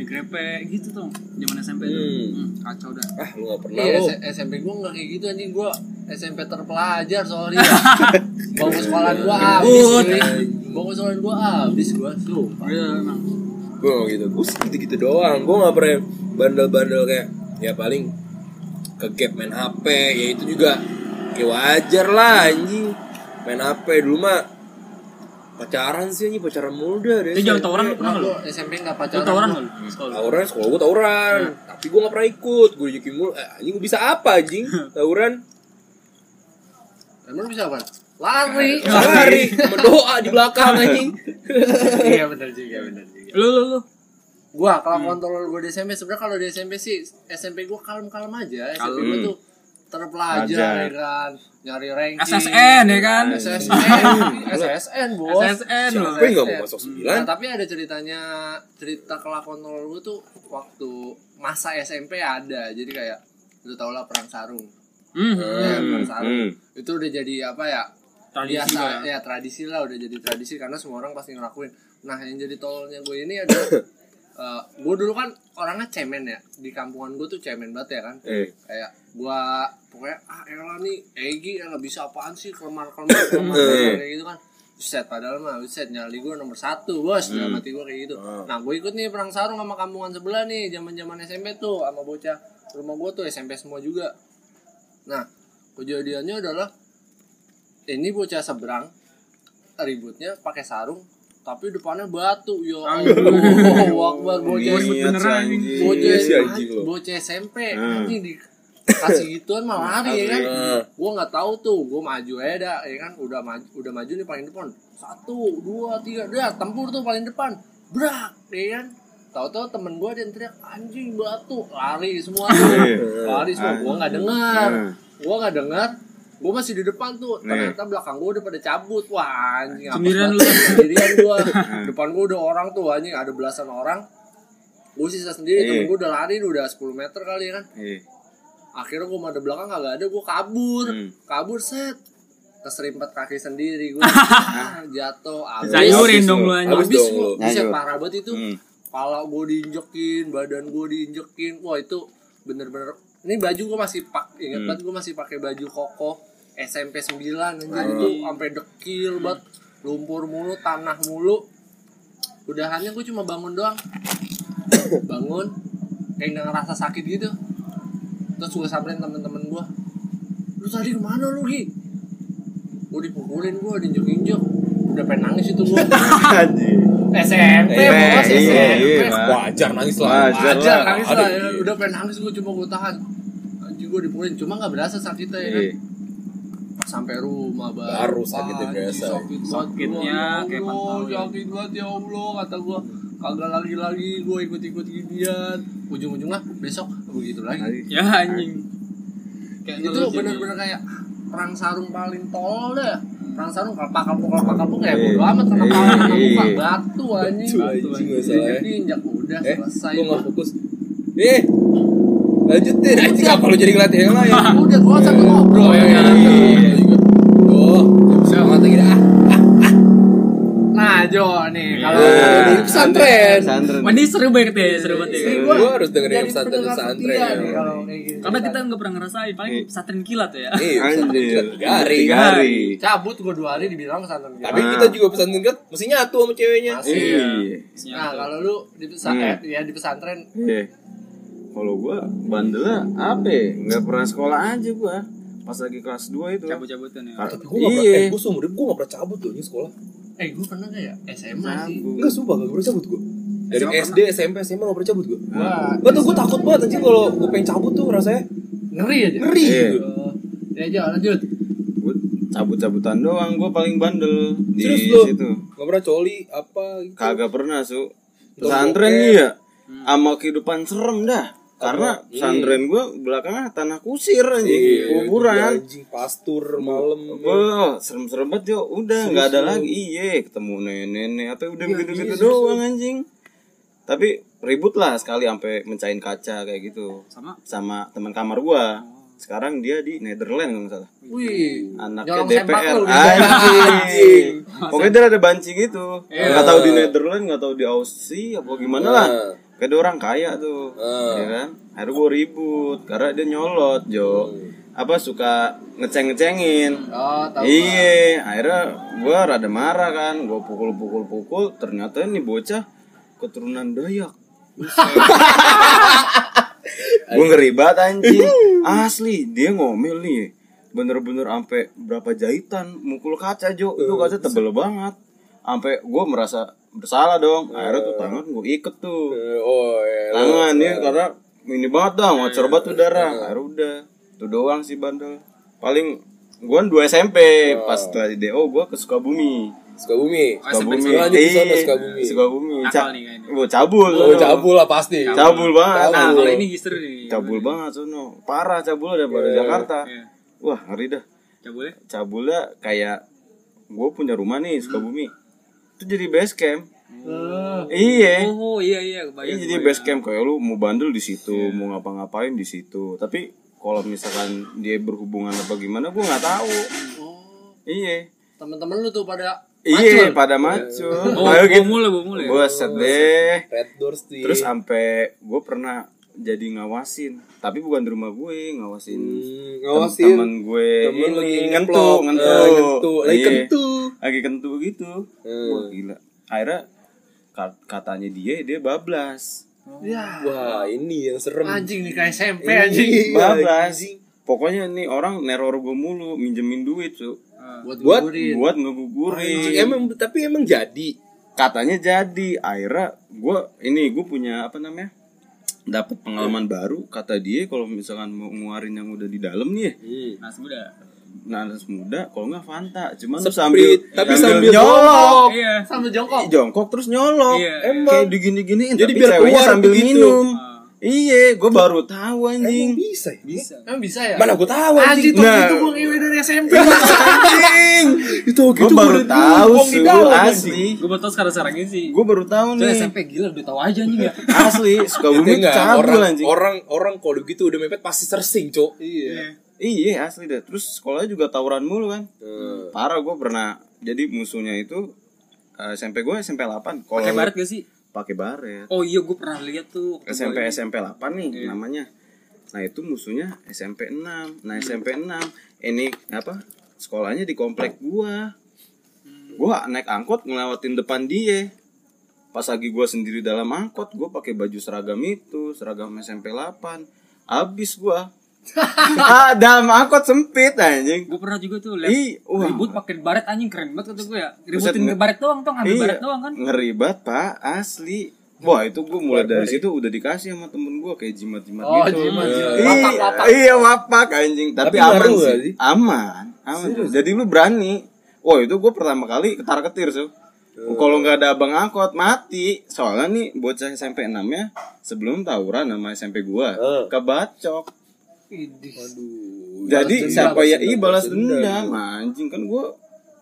digrepe gitu tuh zaman SMP tuh. Hmm. Hmm, kacau dah. Ah, lu gak pernah Iya, SMP gue nggak kayak gitu anjing. Gue SMP terpelajar sorry. Ya Bangku sekolah gue habis Bangku sekolah gue habis gue sumpah. Iya, emang. Gue gak gitu, gue gitu-gitu doang. Gue gak pernah bandel-bandel kayak ya paling ke gap main HP, ya itu juga. Ya wajar lah anjing. Main HP dulu mah pacaran sih anjing, pacaran mulu dah deh. itu jangan tawuran lu pernah Nah, lu SMP nggak lu pacaran tawuran lu? sekolah Tawuran, sekolah gue tawuran. Tapi gue gak pernah ikut, gue dijakin mulu. Eh, anjing gue bisa apa anjing? Tawuran, Emang lu bisa apa? Lari lari, berdoa di belakang anjing. Iya benar juga benar juga lu lu lu Gua kalau kontrol gue di SMP sebenarnya kalau di SMP sih SMP gue kalem-kalem aja SMP gue Kalem. tuh terpelajar Pelajar. ya kan? Nyari ranking. SSN ya kan? SSN SSN bos. SSN lu Siapa? yang gak mau masuk Nah, sembilan? tapi ada ceritanya cerita kelakuan kontrol gue tuh waktu masa SMP ada. Jadi kayak lu tau lah perang sarung. Hmm, ya, perang sarung Hmm. itu udah jadi apa ya Tradisi biasa. ya. ya tradisi lah udah jadi tradisi karena semua orang pasti ngelakuin. Nah yang jadi tololnya gue ini ada gue dulu kan orangnya cemen ya. Di kampungan gue tuh cemen banget ya kan. Eh. kayak gua pokoknya ah elah nih Egi elah bisa apaan sih kelemar kelemar kelemar kayak gitu kan. Buset, padahal mah buset nyali gue nomor satu bos. Dalam hati gue kayak gitu. Nah gue ikut nih perang sarung sama kampungan sebelah nih zaman zaman SMP tuh sama bocah rumah gue tuh SMP semua juga. Nah kejadiannya adalah ini bocah seberang ributnya pakai sarung tapi depannya batu yo Allah Akbar bocah anjing. bocah Iya bocah SMP Hmm. anjing di kasih gituan malah lari ya kan? Gue nggak tahu tuh gue maju aja dah ya kan? Udah maju udah maju nih paling depan. Satu dua tiga dah tempur tuh paling depan. Brak ya kan? Tahu-tahu temen gue dia teriak anjing batu. Lari semua. Tuh lari semua. Gue nggak dengar. Gue nggak dengar. Gue masih di depan tuh. Ternyata belakang gue udah pada cabut. Wah anjing apa Sendirian lu. sendirian gue depan gue udah orang tuh anjing. Ada belasan orang. Gue sisa sendiri Iya. temen gue udah lari udah 10 meter kali ya kan. Akhirnya gue ada belakang kagak ada gue kabur. Hmm. kabur set. Keserimpet kaki sendiri gue ah, jatuh abis Sayurin dong lu. Habis abis gue lu. bisa parah banget itu. Hmm. kepala gue diinjekin badan gue diinjekin. Wah itu bener-bener ini baju gue masih pak inget Hmm. banget gue masih pakai baju koko SMP 9 anjir itu sampai dekil banget. Lumpur mulu tanah mulu. Udahannya gue cuma bangun doang. Bangun kayak nggak ngerasa sakit gitu terus gue samperin temen-temen gue lu tadi ke mana lu Gi? gue dipukulin gue diinjek-injek udah pengen nangis itu gue. SMP bos SMP iya, wajar nangis lah. Wajar aja lah. nangis lah ya. udah pengen nangis gue cuma gue tahan anjing gue dipukulin cuma nggak berasa sakitnya ya kan. Pas sampai rumah baru Baru sakitnya berasa. sakit Sakitnya gua, kayak ya ya. sakit banget ya Allah kata gue kagak lagi lagi gue ikut ikut ginian ujung ujungnya besok begitu lagi Ya anjing. Kayak itu ngelucu bener-bener kayak perang sarung paling tolol deh perang sarung kalpak kalpuk kalpak kalpuk ya Iya. bodo amat kena kepala kena muka Iya. batu anjing Itu anjing masalahnya. jadi injak udah Eh, selesai gue nggak fokus. Eh, lanjutin. Anjing apa lu jadi ngelatih yang lain? udah gua sambil ngobrol ya Iya juga. Oh, bisa mata gini ah. Nah Jo nih kalau Eh, di pesantren. Pesantren. Mandi seru banget ya, seru banget ya. Ini Gua harus dengerin pesantren pesantren. setia nih kalau kayak gini Karena kita nggak pernah ngerasain, paling Iya. pesantren kilat ya. Iya, pesantren Anjir. kilat tiga hari. Tiga hari. cabut gua dua hari dibilang pesantren Tapi kilat. kita juga pesantren kilat mesti nyatu sama ceweknya. Iya. nah kalau lu di pesantren Hmm. ya di pesantren Iya. Kalau gua bandelnya apa? ya? Nggak pernah sekolah aja gua. Pas lagi kelas 2 itu. Cabut-cabutan ya. Ah, Tapi gue gak pernah, Iya. eh, gue seumur hidup gue gak pernah cabut tuh di sekolah eh gua pernah gak ya SMA sih. Enggak, sumpah gak pernah cabut gue Dari SMA SD, SMP, SMA gak pernah cabut gue gua Gak tau, gue takut banget anjing kalau gue pengen cabut tuh rasanya ngeri aja Ngeri Iya. gitu Oh, ya Jo lanjut Gua cabut-cabutan doang, gua paling bandel di Serius lu? situ. Gak pernah coli, apa gitu Kagak pernah, Su. Nggak Pesantren bokep. nih ya. Sama kehidupan serem dah. Karena Apa? pesantren gua belakangnya tanah kusir anjing, Iya, kuburan. Anjing, pastur, malam Wah, serem-serem banget yo. Udah nggak ada lagi. Iya, ketemu nenek-nenek apa udah begitu-gitu doang anjing. Tapi ribut lah sekali sampai mencahin kaca kayak gitu. Sama Sama teman kamar gua. Sekarang dia di Netherlands kalau nggak salah. wih Anaknya DPR. Anjing. Pokoknya dia ada banci gitu. Nggak tahu di Netherlands, nggak tahu di Aussie apa gimana lah. Kayak orang kaya tuh. Ah. Ya kan? Akhirnya gua ribut karena dia nyolot, Jo. Apa suka ngeceng-ngecengin. oh tahu Iya, akhirnya gua rada marah kan, gua pukul-pukul-pukul, ternyata ini bocah keturunan Dayak. gua ngeri banget anjing. Asli, dia ngomel nih. Bener-bener sampai berapa jahitan mukul kaca, Jo. Itu kaca tebel banget. Sampai gua merasa bersalah dong. Akhirnya tuh tangan gua iket tuh. Eh, Oh, ya Tangan ya karena ini banget dah, ngocor banget tuh darah. Akhirnya udah. Itu doang sih bandel. Paling gua 2 SMP pas setelah di DO gua ke Sukabumi. Sukabumi Sukabumi. Lanjut ke sana, Iya, Sukabumi Sukabumi. Ca- nih kayaknya. Cabul. Oh, cabul lah pasti Cabul banget. Nah, kalau ini history nih. Cabul banget sono. Parah cabul daripada Jakarta. Iya. Wah, ngeri dah. Cabulnya? Cabulnya kayak gua punya rumah nih Sukabumi. Itu jadi base camp. Iya. Oh iya iya Ini kebayang. jadi kebayang. base camp kayak lu mau bandel di situ, mau ngapa-ngapain di situ. Tapi kalau misalkan dia berhubungan apa gimana, gua nggak tahu. oh Iya. temen-temen lu tuh pada Iya, pada macul. Oh, Ayo gitu. mulu, bawa mulu ya. Buset deh. Red Doors Terus sampai gue pernah jadi ngawasin, tapi bukan di rumah gue, ngawasin Hmm, ngawasin. temen gue Temen ini ngentu, ngentu, Eh, ngentu. Lagi Iya. kentu. lagi kentu gitu. Hmm. Wah gila. Akhirnya ka- katanya dia dia bablas, Ya. Wah, ini yang serem. Anjing nih kayak SMP anjing. bablas. Pokoknya nih orang neror gue mulu, minjemin duit tuh, Buat Buat- gugurin. buat Anjing, ngegugurin. emang tapi emang jadi. Katanya jadi. Akhirnya gue ini gue punya apa namanya? Dapat pengalaman baru kata dia kalau misalkan mau ngeluarin yang udah di dalam nih ya, Hmm. Nah, sudah. nanas muda kalau nggak Fanta cuman sambil tapi sambil nyolok Iya. Sambil jongkok. jongkok terus nyolok Iya. emang kayak digini-giniin Jadi tapi biar keluar sambil begitu. minum iya gue baru tahu anjing bisa ya? Bisa. Emang bisa ya? Mana gue tahu Anjing anjing. tuh Nah. itu gue ngewe dari SMP. anjing. Itu gue gitu baru udah tahu sih asli Gue baru tau sekarang-sekarang ini sih. gue baru tahu nih SMP gila udah tahu aja anjing ya. asli suka bumi enggak, cabul orang, anjing orang orang kalau gitu udah mepet pasti sersing, Cok. Iya. iya asli deh terus sekolahnya juga tawuran mulu kan parah gue pernah jadi musuhnya itu eh, SMP gue SMP 8 kalau Pakai baret gak sih? Pakai baret Oh iya gue pernah lihat tuh. SMP. SMP 8 nih namanya. Nah, itu musuhnya SMP 6. Nah, SMP 6 ini apa? Sekolahnya di komplek gua. Gua naik angkot ngelewatin depan dia. Pas lagi gua sendiri dalam angkot, gua pakai baju seragam itu, seragam SMP 8. Abis gua. ah, dalam angkot sempit anjing. Gue pernah juga tuh lihat ribut pakai baret anjing keren banget kata gue ya. Buset, Ributin nge- baret doang tuh ngambil Iya, baret doang kan. ngeribat pak, asli. Wah itu gue mulai dari situ udah dikasih sama temen gue kayak jimat-jimat Oh, gitu. jimat, jimat. Iya, Wapak, wapak. Iya wapak anjing. Tapi, Tapi aman sih. sih? Aman, aman. Jadi lu berani. Wah itu gue pertama kali ketar ketir so. Kalau nggak ada abang angkot mati. Soalnya nih bocah SMP 6 ya sebelum tawuran sama SMP gua Eh. kebacok. Aduh. Jadi siapa ya ih balas dendam. dendam anjing kan gua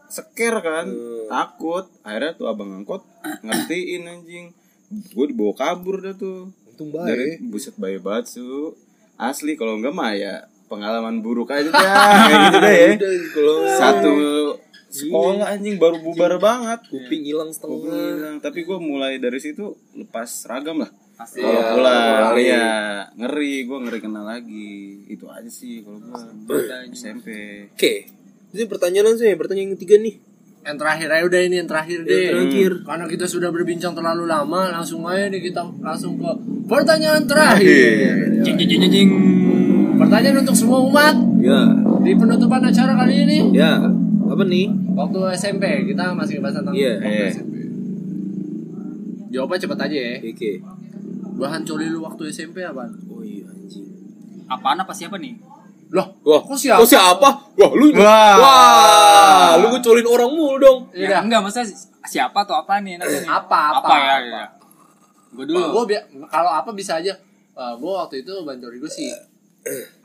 seker kan Hmm. takut akhirnya tuh abang angkot ngertiin anjing gue dibawa kabur dah tuh Untung dari baik. buset bayi banget su asli kalau enggak mah ya pengalaman buruk aja dah kayak gitu deh ya kalau satu sekolah anjing baru bubar banget kuping hilang Kuping setengah. hilang. tapi gue mulai dari situ lepas seragam lah Pasti. kalau Iya, pulang mulai. ya ngeri gue ngeri kenal lagi itu aja sih kalau gue SMP Oke. Ini pertanyaan sih, pertanyaan yang ketiga nih. Yang terakhir aja udah ini yang terakhir deh. Yang terakhir. Karena kita sudah berbincang terlalu lama, langsung aja nih kita langsung ke pertanyaan terakhir. Jing jing jing jing. Pertanyaan untuk semua umat Ya, di penutupan acara kali ini. ya. Apa nih? Waktu SMP kita masih bahas tentang Iya, waktu iya. SMP. Jawabnya cepat aja ya. Oke. Bahan coli lu waktu SMP apa? Oh iya anjing. Apaan apa siapa nih? Loh, Wah, kok siapa? Kok siapa? Wah, lu Wah. Wah, lu ngecolin orang mulu dong. Iya. Ya, enggak maksudnya siapa atau apa nih enaknya nih? Apa, apa, Apa ya? apa. ya. Gue dulu. Gue kalau apa bisa aja. gue waktu itu bahan coli gue sih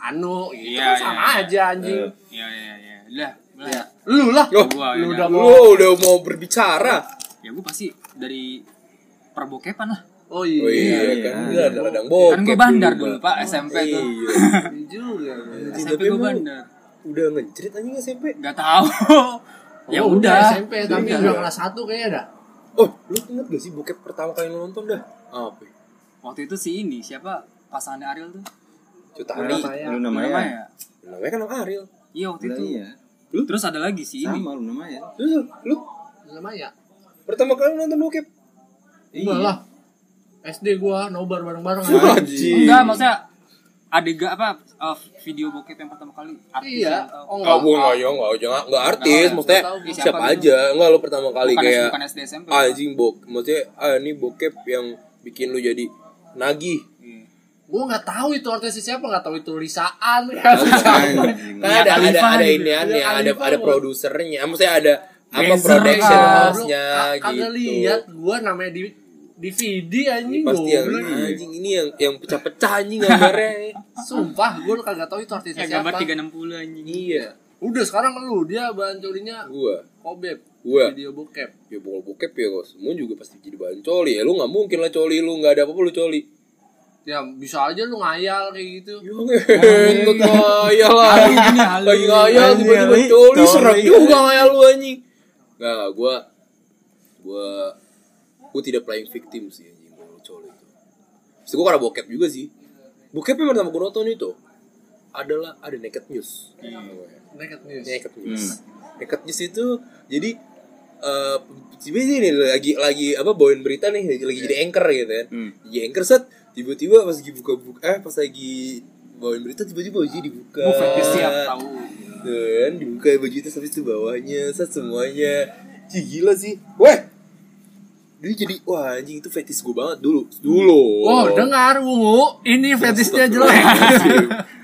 anu gitu Iya, kan sama iya. aja anjing. Iya iya iya. Udah, udah. Ya. Lu lah. Loh, Gua, lu ya udah udah. mau. Lu udah mau berbicara. Ya gue pasti dari perbokepan lah. Oh iya. Oh iya, Iya. kan dia ada ladang bokep. Kan gue bandar dulu, Pak, SMP tuh. Iya. Iya juga. ya. SMP Tapi gue bandar. Udah ngecerit anjing SMP. Gak tahu. ya Oh, udah. SMP tapi Iya. udah kelas 1 kayaknya dah. Oh, lu inget gak sih bokep pertama kali lu nonton dah? Apa? Waktu itu si ini siapa pasangannya Ariel tuh? Namanya. lu Namanya namanya ya? Namanya kan Ariel. Iya waktu itu. iya Terus ada lagi si ini. sama lu namanya Lu, lu Namanya. pertama kali nonton bokep? Enggak lah. SD gua nobar bareng-bareng Iya. aja. Anjing. Enggak, maksudnya adegan apa uh, video bokep yang pertama kali artis Iya. Oh Enggak, enggak. gua enggak ya, enggak jangan enggak artis, Enggak, maksudnya enggak tahu. siapa, Siapa gitu? aja. Enggak lu pertama kali Bukan, kayak bukan SD SMP. ah, anjing bok, maksudnya ah ini bokep yang bikin lu jadi nagih. Iya. Gua enggak tahu itu artisnya siapa, enggak tahu itu Lisaan. Anjing. Kan ada ada Khalifa ada gitu. ini ada Mia ada Khalifa ada gua. produsernya. Maksudnya ada apa production kan. house-nya gitu. Kagak lihat gua namanya di DVD anjing Pasti yang anjing ini yang yang pecah-pecah anjing gambarnya. Sumpah gua kagak tahu itu artisnya Ya, gambar siapa. 360 anjing. iya. Udah sekarang lu dia bahan colinya Gua kobeb. Gua. Video bokep. ya bokep bokep ya kok semua juga pasti jadi bahan coli ya lu nggak mungkin lah coli lu nggak ada apa-apa lu coli Ya bisa aja lu ngayal kayak gitu. Ya ngentot ngayal lah. Lagi ngayal tiba-tiba coli Ali. juga ngayal lu anjing Nggak, gue gue gue tidak playing victim sih anjing kalau cowok itu. Terus gue karena bokep juga sih. Bokep yang pertama gue nonton itu adalah ada naked news. Naked news. Naked news. Naked news itu jadi eh tiba-tiba ini lagi lagi apa bawain berita nih lagi, lagi jadi anchor gitu kan. Hmm. Jadi anchor set tiba-tiba pas lagi buka-buka eh pas lagi bawain berita tiba-tiba baju dibuka. Gue fetish siap tahu. Dan dibuka baju itu habis itu bawahnya set semuanya. Cih gila sih. Weh. Dia jadi wah anjing itu fetish gue banget dulu. Dulu. Oh, dengar Ungu, ini fetishnya jelek.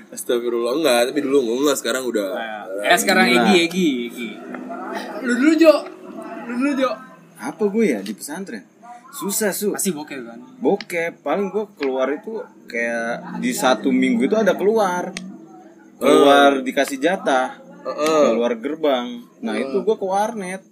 Astagfirullah. Enggak, tapi dulu enggak sekarang udah. Eh sekarang Egi Egi Egi. Lu dulu Jo. Lu dulu Jo. Apa gue ya di pesantren? Susah su. Masih bokeh kan. Bokep paling gue keluar itu kayak di satu minggu itu ada keluar. Keluar dikasih jatah. Heeh. Keluar gerbang. Nah itu gue ke warnet.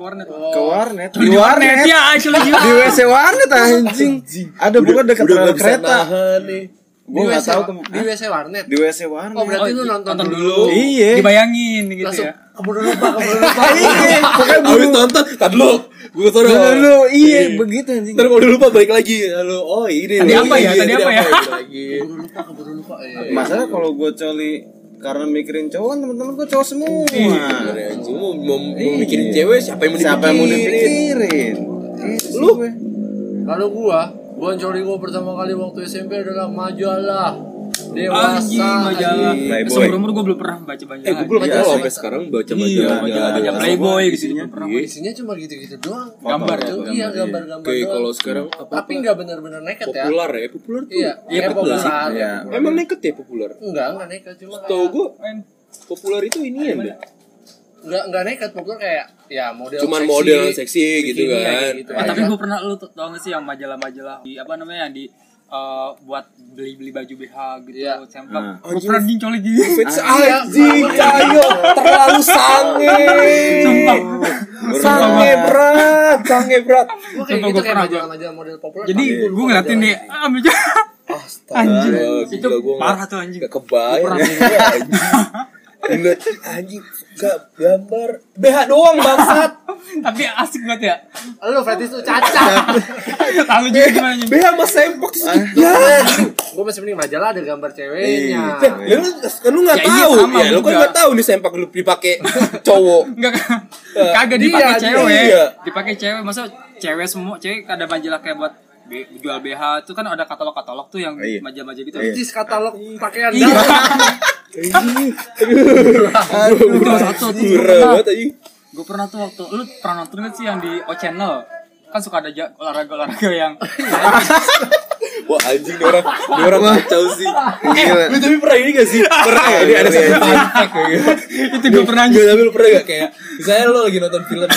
Kornet. Ke warnet. Di warnet ya, actually. Di WC warnet anjing. Ada bukan dekat udah rel kereta. nahan nih. Gue tuh. Di WC warnet. Di WC warnet. Oh, berarti lu Oh, nonton, nonton dulu. dulu. Iya. Dibayangin gitu Langsung ya. keburu lupa, keburu lupa. Iya. Pokoknya Abis nonton, tadi lu, gue Dulu, dulu, iya begitu anjing. Kalau udah lupa balik lagi, halo, oh ini. Tadi loh, apa ya? ini, Tadi apa ya? ini lagi. Keburu lupa, keburu lupa. Iya. Masalah kalau gue coli karena mikirin cowok kan teman-teman gue cowok semua. Bener ya, anjing. mau, mau, mau mikirin cewek, siapa yang mau Siapa yang mau dipikirin? dipikirin? Lu? Kalau gua, gua coli gua pertama kali waktu SMP adalah majalah dewasa. Anjing majalah. Seumur umur gue belum pernah baca majalah. Eh, gue belum Majalah sih. sampai sekarang baca Iya, majalah. majalah. Baca Playboy gitu. Oh, isinya cuma gitu-gitu doang. Gambar ya, Iya, gambar, gambar-gambar Oke, kalau sekarang apa? Tapi nggak benar-benar nekat ya. populer ya, populer tuh. Iya, Iya, kayak populer. Iya. Emang neket ya populer? Enggak, enggak nekat cuma Tau gue, populer itu ini ya, enggak enggak nekat populer kayak ya model Cuman seksi, model seksi gitu kan. kayak gitu Eh, tapi gue pernah lu tau tau gak sih yang majalah-majalah di apa namanya yang di eh, buat beli-beli baju BH gitu, Iya. sempak. Ah. Gue pernah dincoli gini. Anjing, kayo terlalu sange. Sumpah. Sange berat, sange berat. Gua kayak gitu gua kayak pernah, majalah-majalah model populer. Jadi gue ngeliatin deh, ah, ambil Anjing, itu parah tuh anjing. Gak kebayang ya, anjing. Ngeliat anjing gak gambar BH doang bangsat. Tapi asik banget ya. Lu fetish tuh cacat. Tahu juga gimana. BH mas sempak terus ya. Gua masih mending majalah ada gambar ceweknya. Ya lu kan lu gak Ya, iya, tahu sama ya, lu kan juga. gak tahu nih sempak lu dipakai cowok. Enggak kagak dipakai Iya, cewek. iya. Dipakai cewek masa cewek semua cewek ada majalah kayak buat B- jual BH itu kan ada katalog-katalog tuh yang Iya. majalah-majalah gitu. Iya. Jis katalog pakaian Iya. dalam. Itu satu tuh gue pernah. anjing. Gue pernah tuh waktu lu pernah nonton gak sih yang di O Channel? Kan suka ada olahraga-olahraga yang Wah anjing nih orang, nih orang kacau sih. Gila. Lu tapi pernah ini gak sih? Pernah ya? Ini ada satu fact kayak gitu. itu gue pernah Gak tapi lu pernah gak kayak Misalnya lu lagi nonton film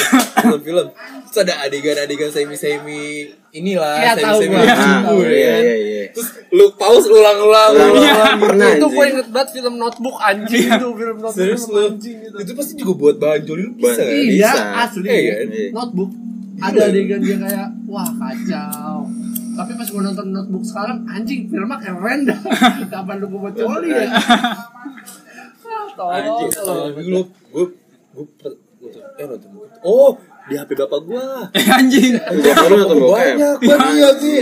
Nonton film Terus ada adegan-adegan semi-semi Inilah Iya, tahu Semi-semi gitu Iya, ya iya, iya. Terus lu pause ulang-ulang ulang-ulang Pernah Itu gue inget banget film notebook anjing itu film notebook Serius film lu anjing gitu. Itu pasti juga buat bahan joli lu bisa kan? Iya, asli Iya, ya. kan? Iya. Notebook ada adegan dia kayak wah kacau. Tapi pas gue nonton notebook sekarang anjing filmnya keren dah. Kapan lu mau coli ya? Ah, Tolong. Anjing, tapi lu Gue Gue Eh nonton Oh di HP bapak gua anjing. Nonton bokep? Banyak banget sih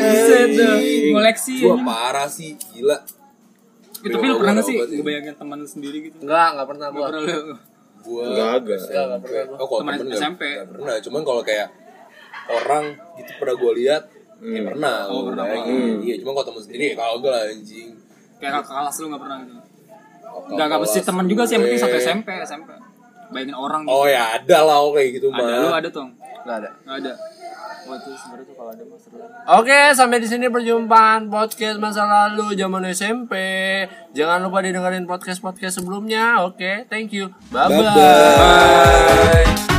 ngoleksi Gua parah sih Gila tapi lu pernah gak sih ngebayangin teman lu sendiri gitu? Enggak, enggak pernah gua. Gua Enggak. Enggak, enggak pernah gua. Oh, Teman temen nggak- SMP. nggak pernah. Cuman kalau kayak orang gitu pernah gue lihat, ya Hmm. pernah. Oh, pernah. Hmm. Iya, cuma kalau temen sendiri ya kalau gue lah anjing. Kayak kakak kelas lu gak pernah gitu. Enggak, enggak mesti teman juga sih, yang penting gue. satu SMP, SMP. Bayangin orang gitu. Oh ya ada lah oh, kayak gitu mah. Ada lu ada tuh. Enggak ada. Enggak ada. Wah, itu sebenarnya tuh kalau ada. Oke, sampai di sini perjumpaan podcast masa lalu zaman SMP. Jangan lupa didengerin podcast-podcast sebelumnya. Oke, thank you. Bye-bye. Bye-bye.